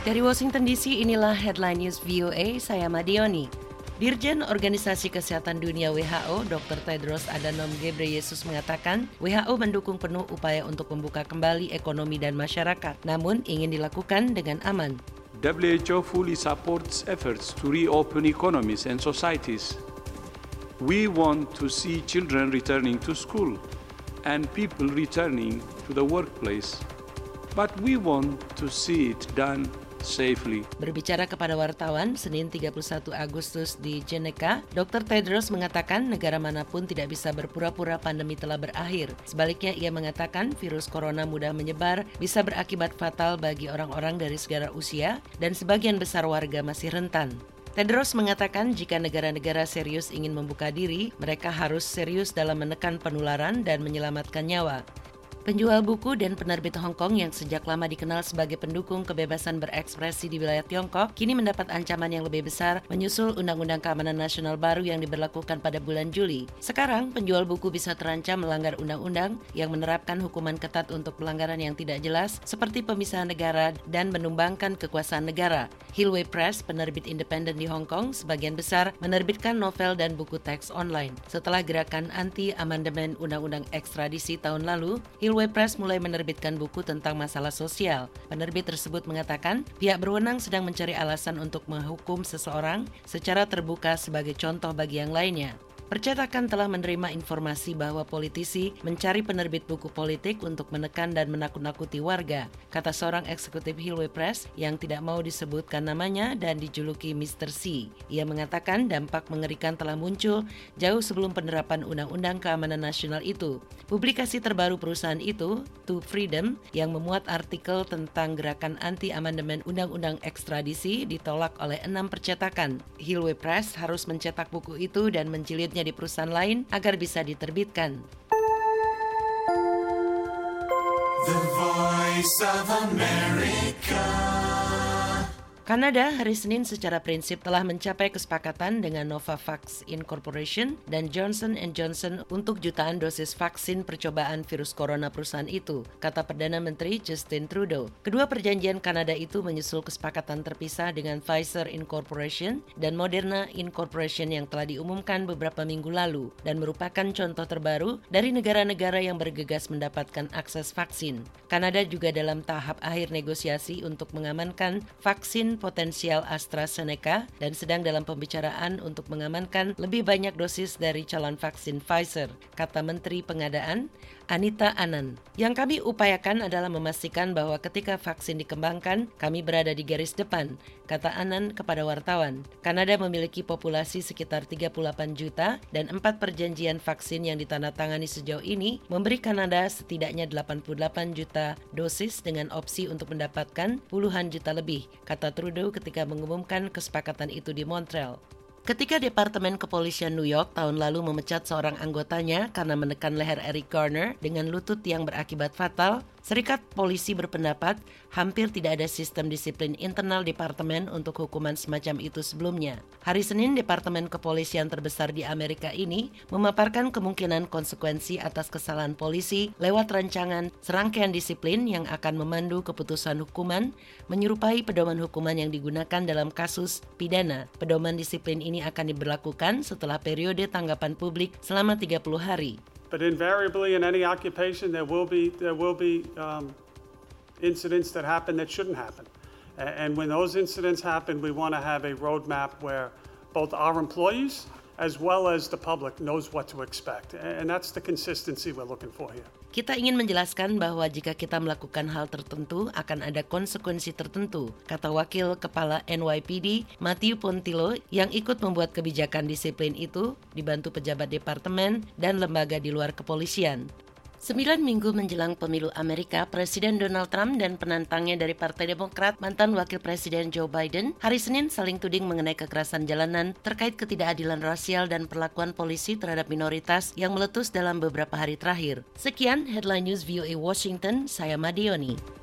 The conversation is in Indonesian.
Dari Washington DC, inilah Headline News VOA, saya Madioni. Dirjen Organisasi Kesehatan Dunia WHO, Dr. Tedros Adhanom Ghebreyesus mengatakan, WHO mendukung penuh upaya untuk membuka kembali ekonomi dan masyarakat, namun ingin dilakukan dengan aman. WHO fully supports efforts to reopen economies and societies. We want to see children returning to school and people returning to the workplace. But we want to see it done safely. Berbicara kepada wartawan Senin 31 Agustus di Jeneca, Dr. Tedros mengatakan negara mana pun tidak bisa berpura-pura pandemi telah berakhir. Sebaliknya ia mengatakan virus corona mudah menyebar, bisa berakibat fatal bagi orang-orang dari segala usia dan sebagian besar warga masih rentan. Tedros mengatakan jika negara-negara serius ingin membuka diri, mereka harus serius dalam menekan penularan dan menyelamatkan nyawa. Penjual buku dan penerbit Hong Kong yang sejak lama dikenal sebagai pendukung kebebasan berekspresi di wilayah Tiongkok kini mendapat ancaman yang lebih besar menyusul Undang-Undang Keamanan Nasional baru yang diberlakukan pada bulan Juli. Sekarang, penjual buku bisa terancam melanggar undang-undang yang menerapkan hukuman ketat untuk pelanggaran yang tidak jelas seperti pemisahan negara dan menumbangkan kekuasaan negara. Hillway Press, penerbit independen di Hong Kong, sebagian besar menerbitkan novel dan buku teks online. Setelah gerakan anti-amandemen Undang-Undang Ekstradisi tahun lalu, Hillway Press mulai menerbitkan buku tentang masalah sosial. Penerbit tersebut mengatakan pihak berwenang sedang mencari alasan untuk menghukum seseorang secara terbuka sebagai contoh bagi yang lainnya. Percetakan telah menerima informasi bahwa politisi mencari penerbit buku politik untuk menekan dan menakut-nakuti warga, kata seorang eksekutif Hillway Press yang tidak mau disebutkan namanya dan dijuluki Mr. C. Ia mengatakan dampak mengerikan telah muncul jauh sebelum penerapan Undang-Undang Keamanan Nasional itu. Publikasi terbaru perusahaan itu, To Freedom, yang memuat artikel tentang gerakan anti-amandemen Undang-Undang Ekstradisi ditolak oleh enam percetakan. Hillway Press harus mencetak buku itu dan menjilidnya di perusahaan lain agar bisa diterbitkan. The Voice of America. Kanada hari Senin secara prinsip telah mencapai kesepakatan dengan Novavax Incorporation dan Johnson Johnson untuk jutaan dosis vaksin percobaan virus corona perusahaan itu, kata Perdana Menteri Justin Trudeau. Kedua perjanjian Kanada itu menyusul kesepakatan terpisah dengan Pfizer Incorporation dan Moderna Incorporation yang telah diumumkan beberapa minggu lalu dan merupakan contoh terbaru dari negara-negara yang bergegas mendapatkan akses vaksin. Kanada juga dalam tahap akhir negosiasi untuk mengamankan vaksin potensial AstraZeneca dan sedang dalam pembicaraan untuk mengamankan lebih banyak dosis dari calon vaksin Pfizer, kata Menteri Pengadaan Anita Anan. Yang kami upayakan adalah memastikan bahwa ketika vaksin dikembangkan, kami berada di garis depan, kata Anan kepada wartawan. Kanada memiliki populasi sekitar 38 juta dan empat perjanjian vaksin yang ditandatangani sejauh ini memberi Kanada setidaknya 88 juta dosis dengan opsi untuk mendapatkan puluhan juta lebih, kata Trudeau ketika mengumumkan kesepakatan itu di Montreal. Ketika Departemen Kepolisian New York tahun lalu memecat seorang anggotanya karena menekan leher Eric Garner dengan lutut yang berakibat fatal, Serikat Polisi berpendapat hampir tidak ada sistem disiplin internal departemen untuk hukuman semacam itu sebelumnya. Hari Senin, Departemen Kepolisian terbesar di Amerika ini memaparkan kemungkinan konsekuensi atas kesalahan polisi lewat rancangan serangkaian disiplin yang akan memandu keputusan hukuman menyerupai pedoman hukuman yang digunakan dalam kasus pidana. Pedoman disiplin ini akan diberlakukan setelah periode tanggapan publik selama 30 hari. But invariably, in any occupation, there will be there will be um, incidents that happen that shouldn't happen. And when those incidents happen, we want to have a roadmap where both our employees as well as the public knows what to expect. And that's the consistency we're looking for here. Kita ingin menjelaskan bahwa jika kita melakukan hal tertentu akan ada konsekuensi tertentu, kata Wakil Kepala NYPD Matthew Pontilo yang ikut membuat kebijakan disiplin itu dibantu pejabat departemen dan lembaga di luar kepolisian. Sembilan minggu menjelang pemilu Amerika, Presiden Donald Trump dan penantangnya dari Partai Demokrat, mantan Wakil Presiden Joe Biden, hari Senin saling tuding mengenai kekerasan jalanan terkait ketidakadilan rasial dan perlakuan polisi terhadap minoritas yang meletus dalam beberapa hari terakhir. Sekian Headline News VOA Washington, saya Madioni.